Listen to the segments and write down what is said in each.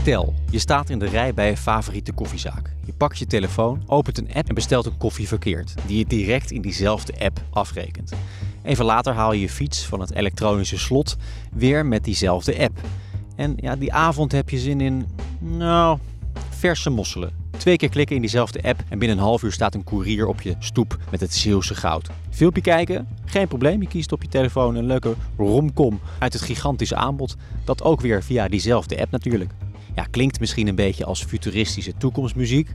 Stel, je staat in de rij bij een favoriete koffiezaak. Je pakt je telefoon, opent een app en bestelt een koffie verkeerd, die je direct in diezelfde app afrekent. Even later haal je je fiets van het elektronische slot weer met diezelfde app. En ja, die avond heb je zin in, nou, verse mosselen. Twee keer klikken in diezelfde app en binnen een half uur staat een koerier op je stoep met het Zeeuwse goud. Filmpje kijken? Geen probleem. Je kiest op je telefoon een leuke romcom uit het gigantische aanbod. Dat ook weer via diezelfde app natuurlijk. Ja, klinkt misschien een beetje als futuristische toekomstmuziek.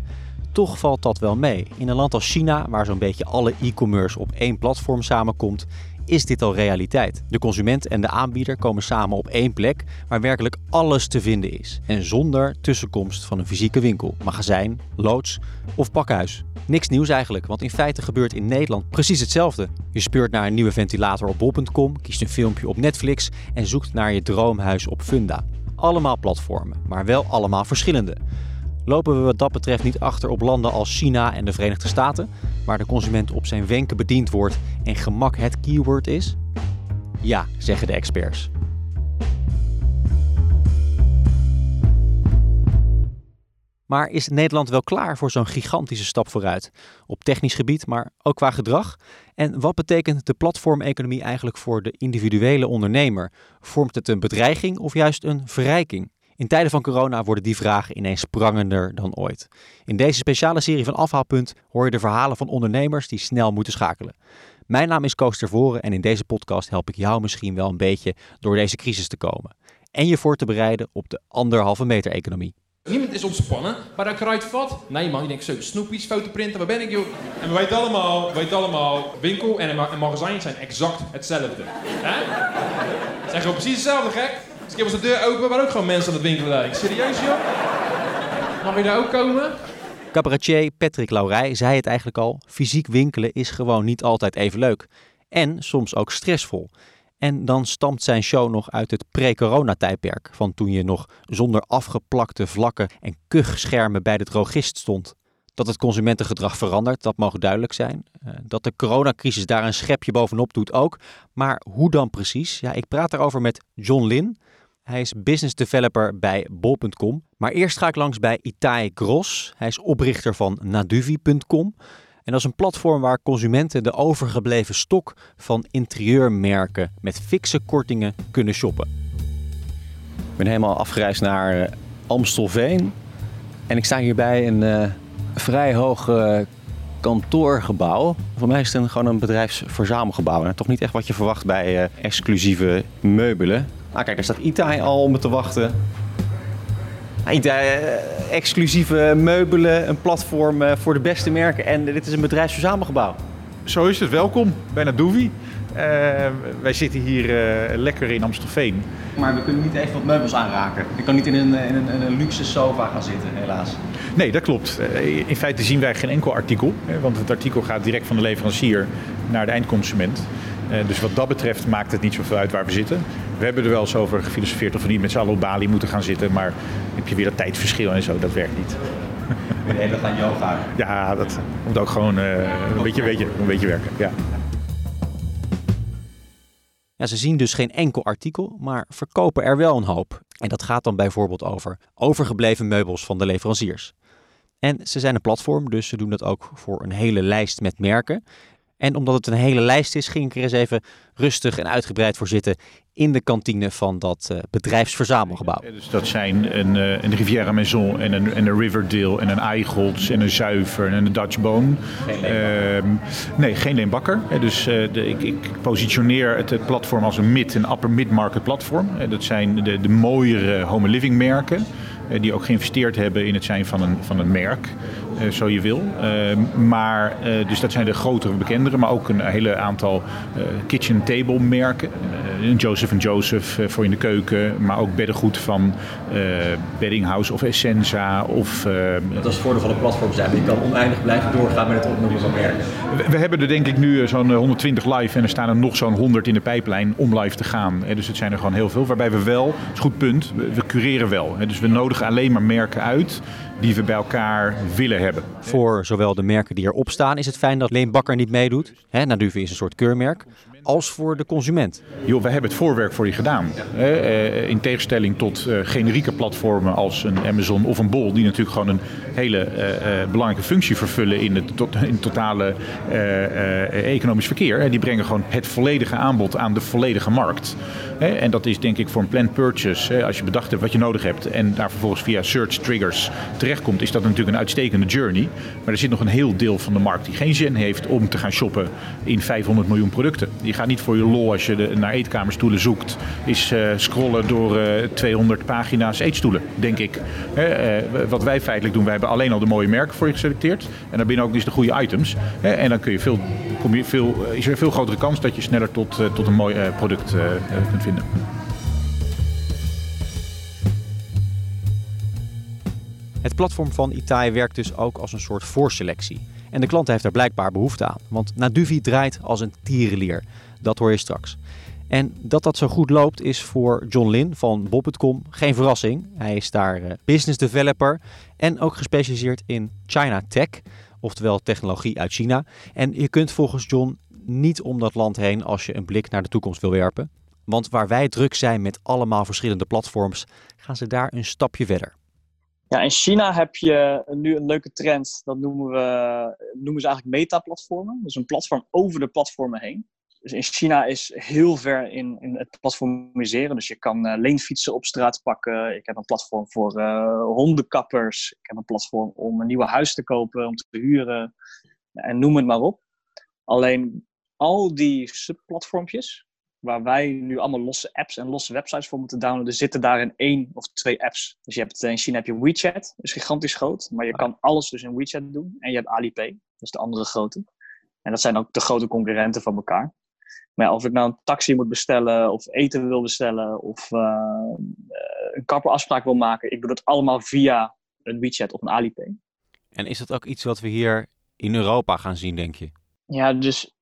Toch valt dat wel mee. In een land als China, waar zo'n beetje alle e-commerce op één platform samenkomt, is dit al realiteit. De consument en de aanbieder komen samen op één plek waar werkelijk alles te vinden is. En zonder tussenkomst van een fysieke winkel, magazijn, loods of pakhuis. Niks nieuws eigenlijk, want in feite gebeurt in Nederland precies hetzelfde. Je speurt naar een nieuwe ventilator op bol.com, kiest een filmpje op Netflix en zoekt naar je droomhuis op Funda. Allemaal platformen, maar wel allemaal verschillende. Lopen we wat dat betreft niet achter op landen als China en de Verenigde Staten, waar de consument op zijn wenken bediend wordt en gemak het keyword is? Ja, zeggen de experts. Maar is Nederland wel klaar voor zo'n gigantische stap vooruit? Op technisch gebied, maar ook qua gedrag? En wat betekent de platformeconomie eigenlijk voor de individuele ondernemer? Vormt het een bedreiging of juist een verrijking? In tijden van corona worden die vragen ineens sprangender dan ooit. In deze speciale serie van Afhaalpunt hoor je de verhalen van ondernemers die snel moeten schakelen. Mijn naam is Koos Tervoren en in deze podcast help ik jou misschien wel een beetje door deze crisis te komen. En je voor te bereiden op de anderhalve meter economie. Niemand is ontspannen, maar dan kruidt vat. Nee man, je denkt zo, snoepies, fotoprinten, waar ben ik joh? En we weten allemaal, we weten allemaal, winkel en een magazijn zijn exact hetzelfde. Hè? Het zijn gewoon precies hetzelfde, gek. Als ik heb de deur open, waar ook gewoon mensen aan het winkelen lijken. Serieus joh? Mag je daar ook komen? Cabaretier Patrick Laurij zei het eigenlijk al: fysiek winkelen is gewoon niet altijd even leuk. En soms ook stressvol. En dan stamt zijn show nog uit het pre-corona-tijdperk, van toen je nog zonder afgeplakte vlakken en kuchschermen bij de drogist stond. Dat het consumentengedrag verandert, dat mogen duidelijk zijn. Uh, dat de coronacrisis daar een schepje bovenop doet ook. Maar hoe dan precies? Ja, ik praat daarover met John Lin. Hij is business developer bij bol.com. Maar eerst ga ik langs bij Itai Gros. Hij is oprichter van naduvi.com. En dat is een platform waar consumenten de overgebleven stok van interieurmerken met fikse kortingen kunnen shoppen. Ik ben helemaal afgereisd naar uh, Amstelveen. En ik sta hier bij een uh, vrij hoog uh, kantoorgebouw. Voor mij is het een, gewoon een bedrijfsverzamelgebouw. En toch niet echt wat je verwacht bij exclusieve meubelen. Ah, kijk, daar staat Itai al om me te wachten. Uh, exclusieve meubelen, een platform uh, voor de beste merken en dit is een bedrijfsverzamelgebouw. Zo is het, welkom bij Nadoevi. Uh, wij zitten hier lekker in Amstelveen. Maar we kunnen niet even wat meubels aanraken. Ik kan niet in een, in een, in een luxe sofa gaan zitten, helaas. Nee, dat klopt. in feite zien wij geen enkel artikel, want het artikel gaat direct van de leverancier naar de eindconsument. Dus wat dat betreft maakt het niet zoveel uit waar we zitten. We hebben er wel eens over gefilosofeerd of we niet met z'n allen op Bali moeten gaan zitten. Maar heb je weer dat tijdverschil en zo, dat werkt niet. Nee, we gaan yoga. Ja, dat moet ook gewoon uh, een, beetje, weet je, een beetje werken. Ja. Ja, ze zien dus geen enkel artikel, maar verkopen er wel een hoop. En dat gaat dan bijvoorbeeld over overgebleven meubels van de leveranciers. En ze zijn een platform, dus ze doen dat ook voor een hele lijst met merken. En omdat het een hele lijst is, ging ik er eens even rustig en uitgebreid voor zitten in de kantine van dat uh, bedrijfsverzamelgebouw. Dus dat zijn een, uh, een Riviera Maison en een, en een Riverdale en een Eichholz en een Zuiver en een Dutch Bone. Geen uh, nee, geen leenbakker. Dus uh, de, ik, ik, positioneer het, het, platform als een mid- en upper mid-market platform. Dat zijn de, de mooiere home living merken die ook geïnvesteerd hebben in het zijn van een, van een merk. Uh, zo je wil. Uh, maar, dus dat zijn de grotere bekendere, maar ook een hele aantal kitchen table merken. Joseph Joseph voor in de keuken, maar ook beddengoed van Beddinghouse of Essenza. Of, dat is het voordeel van een platform zijn, je kan oneindig blijven doorgaan met het opnoemen van merken. We, we hebben er denk ik nu zo'n 120 live en er staan er nog zo'n 100 in de pijplijn om live te gaan. Dus het zijn er gewoon heel veel, waarbij we wel, dat is goed punt, we, we cureren wel. Dus we nodigen alleen maar merken uit die we bij elkaar willen hebben. Voor zowel de merken die erop staan is het fijn dat Leen Bakker niet meedoet. Hè, Naduve is een soort keurmerk. Als voor de consument. Joh, we hebben het voorwerk voor je gedaan. Eh, in tegenstelling tot uh, generieke platformen als een Amazon of een Bol, die natuurlijk gewoon een hele uh, belangrijke functie vervullen in het, in totale economisch verkeer. Die brengen gewoon het volledige aanbod aan de volledige markt. En dat is denk ik voor een planned purchase, als je bedacht hebt wat je nodig hebt en daar vervolgens via search triggers terechtkomt, is dat natuurlijk een uitstekende journey. Maar er zit nog een heel deel van de markt die geen zin heeft om te gaan shoppen in 500 miljoen producten. Gaat niet voor je lol als je naar eetkamerstoelen zoekt, is uh, scrollen door uh, eh, 200 pagina's eetstoelen, denk ik. Uh, wat wij feitelijk doen, wij hebben alleen al de mooie merken voor je geselecteerd. En daarbinnen ook dus de goede items. en dan kun je veel, veel, is er een veel grotere kans dat je sneller tot, tot een mooi product kunt vinden. Het platform van Itai werkt dus ook als een soort voorselectie. En de klant heeft daar blijkbaar behoefte aan. Want Naduvi draait als een tierenlier. Dat hoor je straks. En dat dat zo goed loopt is voor John Lin van Bob.com geen verrassing. Hij is daar eh, business developer en ook gespecialiseerd in China Tech, oftewel technologie uit China. En je kunt volgens John niet om dat land heen als je een blik naar de toekomst wil werpen. Want waar wij druk zijn met allemaal verschillende platforms, gaan ze daar een stapje verder. In China heb je nu een leuke trend. Dat noemen, we, noemen ze eigenlijk meta-platformen. Dus een platform over de platformen heen. Dus in China is heel ver in, in het platformiseren. Dus je kan uh, leenfietsen op straat pakken. Ik heb een platform voor uh, hondenkappers. Ik heb een platform om een nieuw huis te kopen, om te huren. En noem het maar op. Alleen al die subplatformpjes, waar wij nu allemaal losse apps en losse websites voor moeten downloaden, zitten daar in één of twee apps. Dus je hebt, eh, in China heb je WeChat, dat is gigantisch groot, maar je kan alles dus in WeChat doen. En je hebt Alipay, dat is de andere grote. En dat zijn ook de grote concurrenten van elkaar. Maar ja, of ik nou een taxi moet bestellen, of eten wil bestellen, of uh, een kapperafspraak wil maken, ik doe dat allemaal via een WeChat of een Alipay. En is dat ook iets wat we hier in Europa gaan zien, denk je? Ja, dus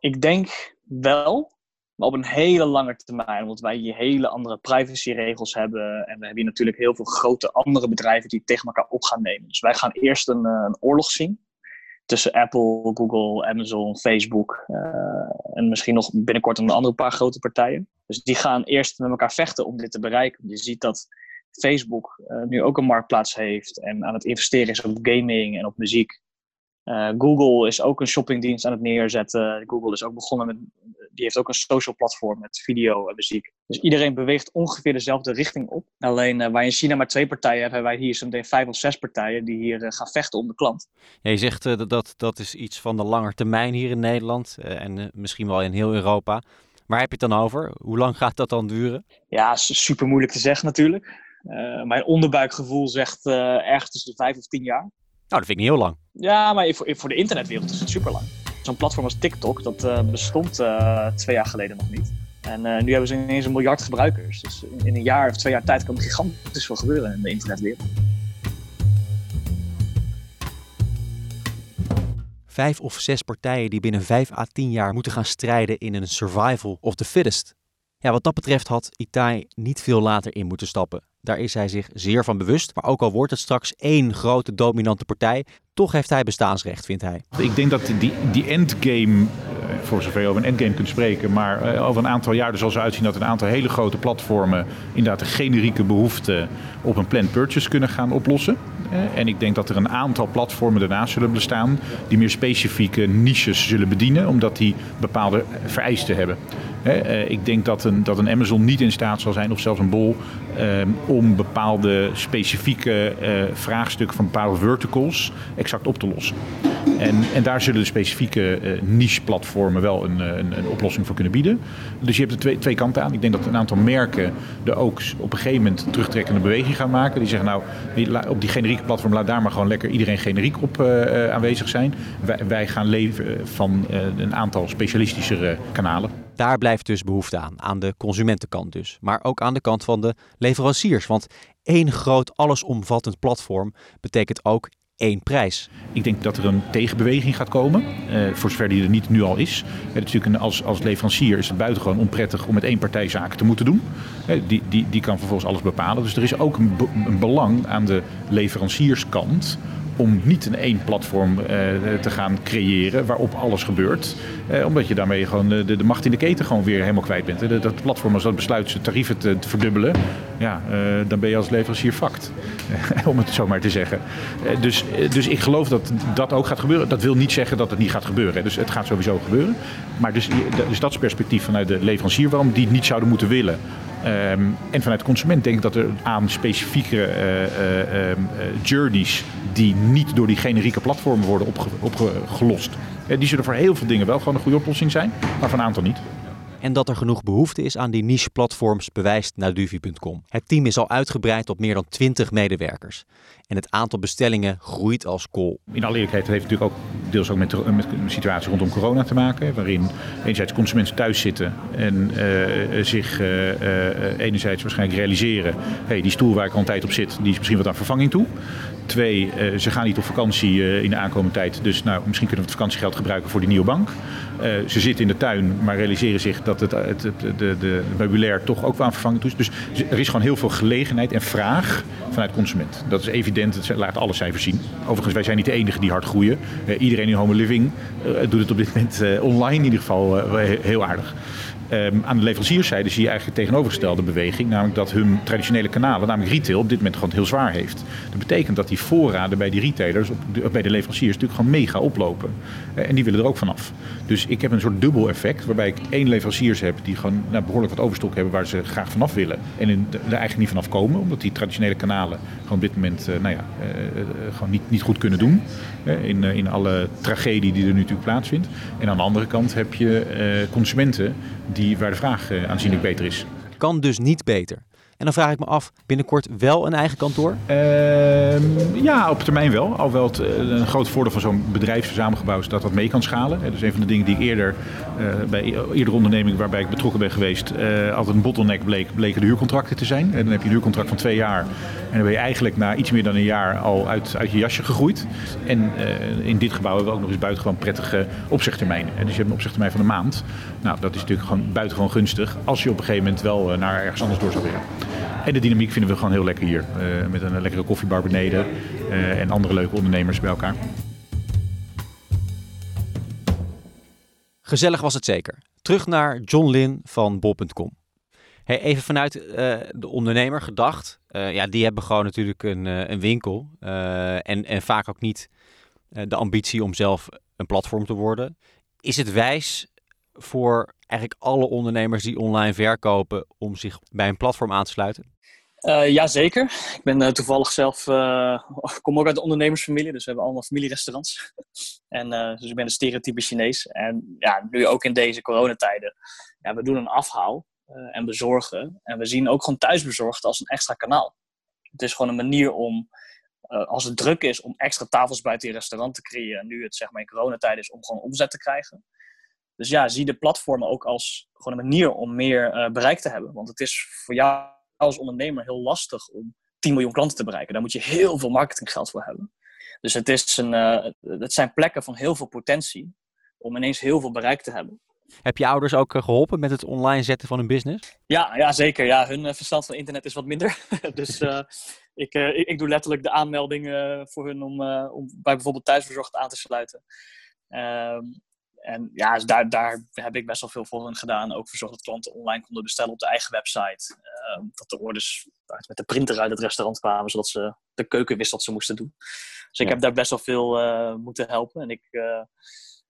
ik denk wel, maar op een hele lange termijn, omdat wij hier hele andere privacyregels hebben. En we hebben hier natuurlijk heel veel grote andere bedrijven die tegen elkaar op gaan nemen. Dus wij gaan eerst een, eh, een oorlog zien tussen Apple, Google, Amazon, Facebook uh, en misschien nog binnenkort een andere paar grote partijen. Dus die gaan eerst met elkaar vechten om dit te bereiken. Je ziet dat Facebook uh, nu ook een marktplaats heeft en aan het investeren is op gaming en op muziek. Uh, Google is ook een shoppingdienst aan het neerzetten. Google is ook begonnen met, die heeft ook een social platform met video en muziek. Dus iedereen beweegt ongeveer dezelfde richting op. Alleen uh, waar je in China maar twee partijen hebt, hebben wij hier zometeen vijf of zes partijen die hier uh, gaan vechten om de klant. Ja, je zegt dat, dat dat is iets van de lange termijn hier in Nederland en misschien wel in heel Europa. Waar heb je het dan over? Hoe lang gaat dat dan duren? Ja, super moeilijk te zeggen natuurlijk. mijn onderbuikgevoel zegt ergens tussen de vijf of tien jaar. Nou, dat vind ik niet heel lang. Ja, maar voor, voor de internetwereld is het super lang. Zo'n platform als TikTok, dat uh, bestond uh, twee jaar geleden nog niet. En uh, nu hebben ze ineens een miljard gebruikers. Dus in, in een jaar of twee jaar tijd kan er gigantisch veel gebeuren in de internetwereld. Vijf of zes partijen die binnen vijf à tien jaar moeten gaan strijden in een survival of the fittest. Ja, wat dat betreft had Itai niet veel later in moeten stappen. Daar is hij zich zeer van bewust. Maar ook al wordt het straks één grote dominante partij, toch heeft hij bestaansrecht, vindt hij. Ik denk dat die, die endgame, eh, voor zover je over een endgame kunt spreken, maar eh, over een aantal jaar zal zo uitzien dat een aantal hele grote platformen inderdaad de generieke behoefte op een planned purchase kunnen gaan oplossen. Eh, en ik denk dat er een aantal platformen daarnaast zullen bestaan die meer specifieke niches zullen bedienen, omdat die bepaalde vereisten hebben. Ik denk dat een, dat een Amazon niet in staat zal zijn, of zelfs een Bol, om bepaalde specifieke vraagstukken van bepaalde verticals exact op te lossen. En, en daar zullen de specifieke niche-platformen wel een, een, een, oplossing voor kunnen bieden. Dus je hebt er twee, twee kanten aan. Ik denk dat een aantal merken er ook op een gegeven moment terugtrekkende beweging gaan maken. Die zeggen nou, op die generieke platform laat daar maar gewoon lekker iedereen generiek op aanwezig zijn. Wij, gaan leven van een aantal specialistischere kanalen. Daar blijft dus behoefte aan, aan de consumentenkant dus. Maar ook aan de kant van de leveranciers. Want één groot allesomvattend platform betekent ook één prijs. Ik denk dat er een tegenbeweging gaat komen, uh, voor zover die er niet nu al is. Uh, natuurlijk een, als, als leverancier is het buitengewoon onprettig om met één partij zaken te moeten doen. Uh, die, die, die kan vervolgens alles bepalen. Dus er is ook een, een belang aan de leverancierskant om niet een één platform uh, te gaan creëren waarop alles gebeurt. Uh, omdat je daarmee gewoon de, de, macht in de keten gewoon weer helemaal kwijt bent. Dat, dat platform als dat besluit zijn tarieven te, te verdubbelen, ja, dan ben je als leverancier fakt. om het zo maar te zeggen. dus, dus ik geloof dat dat ook gaat gebeuren. Dat wil niet zeggen dat het niet gaat gebeuren. Dus het gaat sowieso gebeuren. Maar dus, dus dat is perspectief vanuit de leverancier waarom die het niet zouden moeten willen. Um, en vanuit de consument denk ik dat er aan specifieke uh, uh, uh, journeys die niet door die generieke platformen worden opge opgelost, die zullen voor heel veel dingen wel gewoon een goede oplossing zijn, maar voor een aantal niet. En dat er genoeg behoefte is aan die niche-platforms bewijst Naduvi.com. Het team is al uitgebreid tot meer dan 20 medewerkers. En het aantal bestellingen groeit als kool. In alle eerlijkheid heeft natuurlijk ook deels ook met met de situatie rondom corona te maken. Waarin enerzijds consumenten thuis zitten en uh, zich uh, uh, enerzijds waarschijnlijk realiseren... hey, die stoel waar ik al een tijd op zit, die is misschien wat aan vervanging toe. Twee, ze gaan niet op vakantie in de aankomende tijd. Dus nou, misschien kunnen we het vakantiegeld gebruiken voor die nieuwe bank. Ze zitten in de tuin, maar realiseren zich dat het, het, de, de, toch ook wel aan vervanging toe is. Dus er is gewoon heel veel gelegenheid en vraag vanuit consument. Dat is evident, het laat alle cijfers zien. Overigens, wij zijn niet de enige die hard groeien. iedereen in Home Living doet het op dit moment online in ieder geval heel aardig. Um, aan de leverancierszijde zie je eigenlijk de tegenovergestelde beweging. Namelijk dat hun traditionele kanalen, namelijk retail, op dit moment gewoon heel zwaar heeft. Dat betekent dat die voorraden bij die retailers, op bij de leveranciers, natuurlijk gewoon mega oplopen. Uh, en die willen er ook vanaf. Dus ik heb een soort dubbel effect, waarbij ik één leveranciers heb die gewoon nou, behoorlijk wat overstok hebben waar ze graag vanaf willen. En er eigenlijk niet vanaf komen, omdat die traditionele kanalen gewoon op dit moment uh, nou ja, uh, gewoon niet, niet goed kunnen doen. in, in alle tragedie die er nu natuurlijk plaatsvindt. En aan de andere kant heb je consumenten die, waar de vraag uh, aanzienlijk beter is. Kan dus niet beter. En dan vraag ik me af, binnenkort wel een eigen kantoor? Uh, ja, op termijn wel. Alhoewel het eh, een groot voordeel van zo'n bedrijfsverzamelgebouw is dat dat mee kan schalen. Dus een van de dingen die ik eerder uh, bij iedere onderneming waarbij ik betrokken ben geweest, uh, altijd een bottleneck bleek, bleken de huurcontracten te zijn. En dan heb je een huurcontract van twee jaar. En dan ben je eigenlijk na iets meer dan een jaar al uit, uit je jasje gegroeid. En in dit gebouw hebben we ook nog eens buitengewoon prettige opzegtermijnen. Dus je hebt een opzegtermijn van een maand. Nou, dat is natuurlijk gewoon buitengewoon gunstig als je op een gegeven moment wel naar ergens anders door zou willen. En de dynamiek vinden we gewoon heel lekker hier. Met een lekkere koffiebar beneden en andere leuke ondernemers bij elkaar. Gezellig was het zeker. Terug naar John Lin van bol.com. Hey, even vanuit uh, de ondernemer gedacht. ja, die hebben gewoon natuurlijk een, een winkel. en, en vaak ook niet de ambitie om zelf een platform te worden. Is het wijs voor eigenlijk alle ondernemers die online verkopen om zich bij een platform aan te sluiten? Uh, Jazeker. Ik ben uh, toevallig zelf, uh, kom ook uit de ondernemersfamilie, dus we hebben allemaal familierestaurants. en, dus ik ben een stereotype Chinees. En ja, nu ook in deze coronatijden, ja, we doen een afhaal en bezorgen. En we zien ook gewoon thuisbezorgd als een extra kanaal. Het is gewoon een manier om, als het druk is, om extra tafels buiten je restaurant te creëren. En nu het zeg maar in coronatijden is om gewoon omzet te krijgen. Dus ja, zie de platformen ook als gewoon een manier om meer bereik te hebben. Want het is voor jou als ondernemer heel lastig om 10 miljoen klanten te bereiken. Daar moet je heel veel marketinggeld voor hebben. Dus het, is een, uh, het zijn plekken van heel veel potentie om ineens heel veel bereik te hebben. Heb je ouders ook eh, geholpen met het online zetten van hun business? Ja, ja zeker. Ja, hun verstand van internet is wat minder. dus uh, ik, ik, ik, doe letterlijk de aanmeldingen voor hun om, om bij bijvoorbeeld thuisverzorgd aan te sluiten. Ehm, en ja, dus daar, daar heb ik best wel veel voor hen gedaan. Ook verzorgd dat klanten online konden bestellen op de eigen website. Uh, dat de orders met de printer uit het restaurant kwamen, zodat ze de keuken wist wat ze moesten doen. Dus ik heb daar best wel veel uh, moeten helpen. En ik, uh,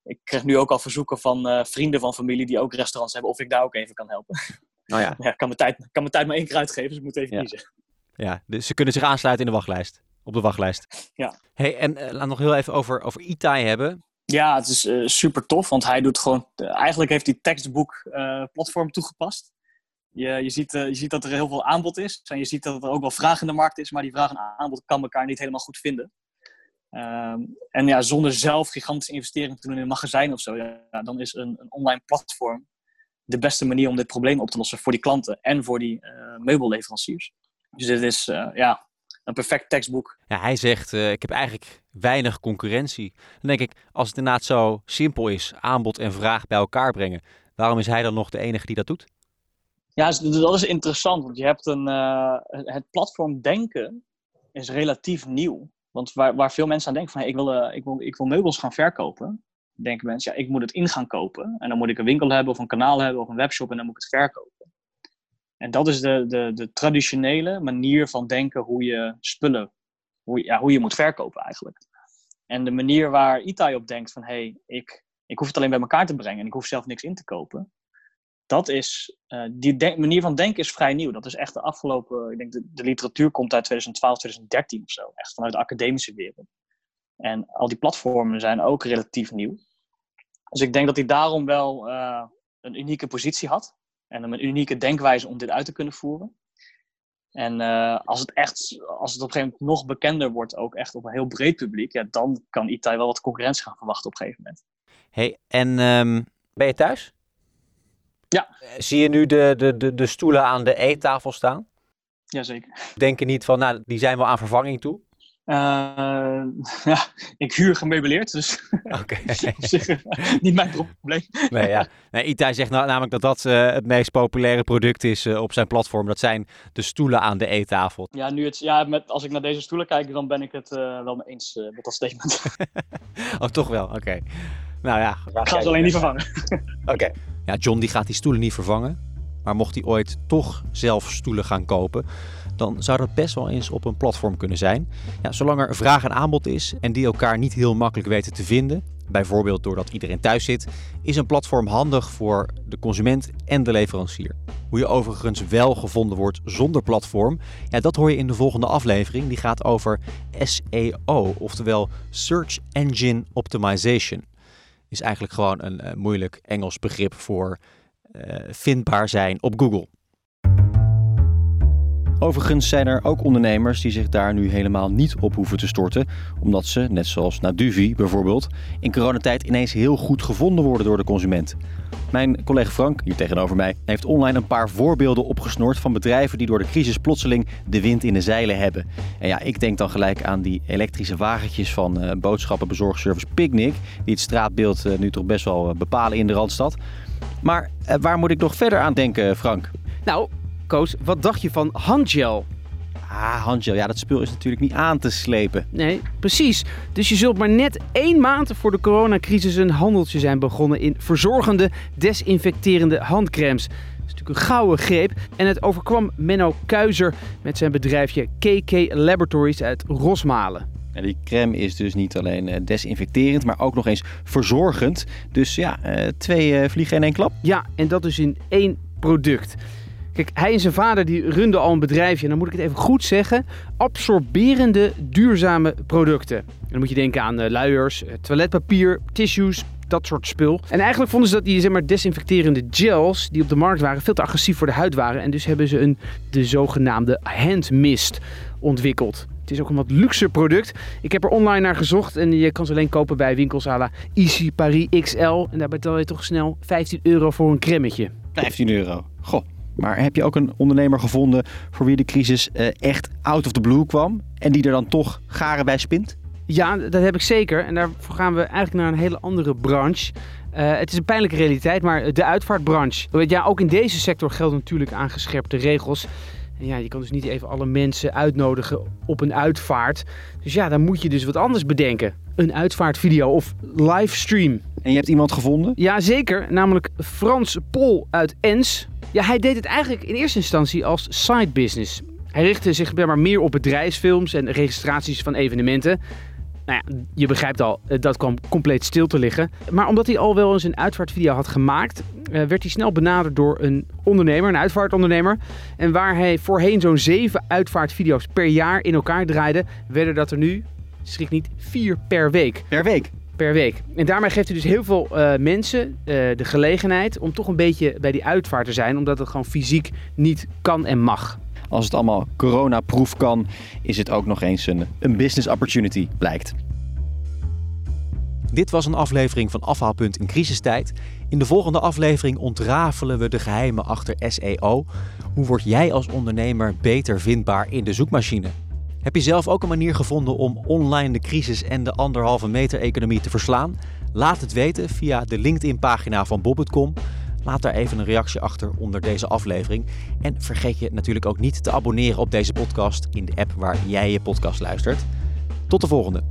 ik krijg nu ook al verzoeken van eh, vrienden van familie die ook restaurants hebben, of ik daar ook even kan helpen. Nou ja. kan mijn tijd, kan mijn tijd maar één keer uitgeven, dus ik moet even kiezen. Ja, dus ze kunnen zich aansluiten in de wachtlijst. Op de wachtlijst. Ja. Hey, en laat nog heel even over, over Itai hebben. Ja, het is super tof, want hij doet gewoon. Eigenlijk heeft hij tekstboek platform toegepast. Je, je, ziet, je ziet dat er heel veel aanbod is. En je ziet dat er ook wel vraag in de markt is, maar die vraag en aanbod kan elkaar niet helemaal goed vinden. Um, en ja, zonder zelf gigantische investeringen te doen in een magazijn of zo, ja, dan is een, een, online platform de beste manier om dit probleem op te lossen voor die klanten en voor die meubelleveranciers. Dus dit is ja, een perfect tekstboek. Ja, hij zegt, uh, ik heb eigenlijk weinig concurrentie. Dan denk ik, als het inderdaad zo simpel is, aanbod en vraag bij elkaar brengen, waarom is hij dan nog de enige die dat doet? Ja, dus dat is interessant, want je hebt een, uh, het platform denken is relatief nieuw. Want waar, waar veel mensen aan denken van hey, ik, wil, uh, ik, wil, ik wil meubels gaan verkopen, denken mensen, ja, ik moet het in gaan kopen. En dan moet ik een winkel hebben of een kanaal hebben of een webshop en dan moet ik het verkopen. En dat is de, de, de traditionele manier van denken hoe je spullen, hoe, ja, hoe je moet verkopen eigenlijk. En de manier waar Itai op denkt van hé, hey, ik, ik hoef het alleen bij elkaar te brengen en ik hoef zelf niks in te kopen. Dat is, uh, die manier van denken is vrij nieuw. Dat is echt de afgelopen, ik denk de, de literatuur komt uit 2012, 2013 of zo. Echt vanuit de academische wereld. En al die platformen zijn ook relatief nieuw. Dus ik denk dat hij daarom wel uh, een unieke positie had. En een unieke denkwijze om dit uit te kunnen voeren. En uh, als het echt, als het op een gegeven moment nog bekender wordt, ook echt op een heel breed publiek, ja, dan kan Itai wel wat concurrentie gaan verwachten op een gegeven moment. Hey, en um, ben je thuis? Ja. Zie je nu de, de, de, de stoelen aan de eettafel staan? Jazeker. Denk je niet van, nou, die zijn wel aan vervanging toe? Uh, ja, ik huur gemeubileerd, dus Oké. niet mijn probleem. Nee, ja. nee, Itai zegt nou, namelijk dat dat uh, het meest populaire product is uh, op zijn platform. Dat zijn de stoelen aan de eettafel. Ja, nu het, ja met, als ik naar deze stoelen kijk, dan ben ik het wel mee eens met dat statement. oh, toch wel? Oké. Okay. Nou ja. Ik ga ze alleen niet vervangen. Oké. Okay. Ja, John die gaat die stoelen niet vervangen. Maar mocht hij ooit toch zelf stoelen gaan kopen, dan zou dat best wel eens op een platform kunnen zijn. Ja, zolang er vraag en aanbod is en die elkaar niet heel makkelijk weten te vinden, bijvoorbeeld doordat iedereen thuis zit, is een platform handig voor de consument en de leverancier. Hoe je overigens wel gevonden wordt zonder platform, ja, dat hoor je in de volgende aflevering. Die gaat over SEO, oftewel Search Engine Optimization. Is eigenlijk gewoon een uh, moeilijk Engels begrip voor uh, vindbaar zijn op Google. Overigens zijn er ook ondernemers die zich daar nu helemaal niet op hoeven te storten, omdat ze, net zoals Naduvi bijvoorbeeld, in coronatijd ineens heel goed gevonden worden door de consument. Mijn collega Frank, hier tegenover mij, heeft online een paar voorbeelden opgesnoord van bedrijven die door de crisis plotseling de wind in de zeilen hebben. En ja, ik denk dan gelijk aan die elektrische wagentjes van uh, boodschappenbezorgservice Picnic, die het straatbeeld uh, nu toch best wel uh, bepalen in de Randstad. Maar waar moet ik nog verder aan denken, Frank? Nou, Koos, wat dacht je van handgel? Ah, handgel. Ja, dat spul is natuurlijk niet aan te slepen. Nee, precies. Dus je zult maar net één maand voor de coronacrisis een handeltje zijn begonnen in verzorgende, desinfecterende handcremes. Dat is natuurlijk een gouden greep. En het overkwam Menno Kuizer met zijn bedrijfje KK Laboratories uit Rosmalen. En die crème is dus niet alleen desinfecterend, maar ook nog eens verzorgend. Dus ja, twee vliegen in één klap. Ja, en dat dus in één product. Hij en zijn vader die runden al een bedrijfje, en dan moet ik het even goed zeggen, absorberende duurzame producten. En dan moet je denken aan uh, luiers, uh, toiletpapier, tissues, dat soort spul. En eigenlijk vonden ze dat die zeg maar, desinfecterende gels die op de markt waren veel te agressief voor de huid waren. En dus hebben ze een, de zogenaamde handmist ontwikkeld. Het is ook een wat luxe product. Ik heb er online naar gezocht en je kan ze alleen kopen bij winkels à Easy Paris XL. En daar betaal je toch snel 15 euro voor een cremmetje. 15 euro? Goh. Maar heb je ook een ondernemer gevonden voor wie de crisis uh, echt out of the blue kwam en die er dan toch garen bij spint? Ja, dat heb ik zeker. En daarvoor gaan we eigenlijk naar een hele andere branche. Uh, het is een pijnlijke realiteit, maar de uitvaartbranche. Ja, ook in deze sector gelden natuurlijk aangescherpte regels. En ja, je kan dus niet even alle mensen uitnodigen op een uitvaart. Dus ja, dan moet je dus wat anders bedenken. Een uitvaartvideo of livestream. En je hebt iemand gevonden? Ja, zeker. Namelijk Frans Pol uit Ens. Ja, hij deed het eigenlijk in eerste instantie als side business. Hij richtte zich maar meer op bedrijfsfilms en registraties van evenementen. Nou ja, je begrijpt al, dat kwam compleet stil te liggen. Maar omdat hij al wel eens een uitvaartvideo had gemaakt, werd hij snel benaderd door een ondernemer, een uitvaartondernemer. En waar hij voorheen zo'n zeven uitvaartvideo's per jaar in elkaar draaide, werden dat er nu, schrik niet, vier per week. Per week? Per week. En daarmee geeft hij dus heel veel uh, mensen uh, de gelegenheid om toch een beetje bij die uitvaart te zijn, omdat het gewoon fysiek niet kan en mag. Als het allemaal coronaproof kan, is het ook nog eens een, een business opportunity, blijkt. Dit was een aflevering van Afhaalpunt in crisistijd. In de volgende aflevering ontrafelen we de geheimen achter SEO. Hoe word jij als ondernemer beter vindbaar in de zoekmachine? Heb je zelf ook een manier gevonden om online de crisis en de anderhalve meter economie te verslaan? Laat het weten via de LinkedIn-pagina van Bob.com. Laat daar even een reactie achter onder deze aflevering. En vergeet je natuurlijk ook niet te abonneren op deze podcast in de app waar jij je podcast luistert. Tot de volgende.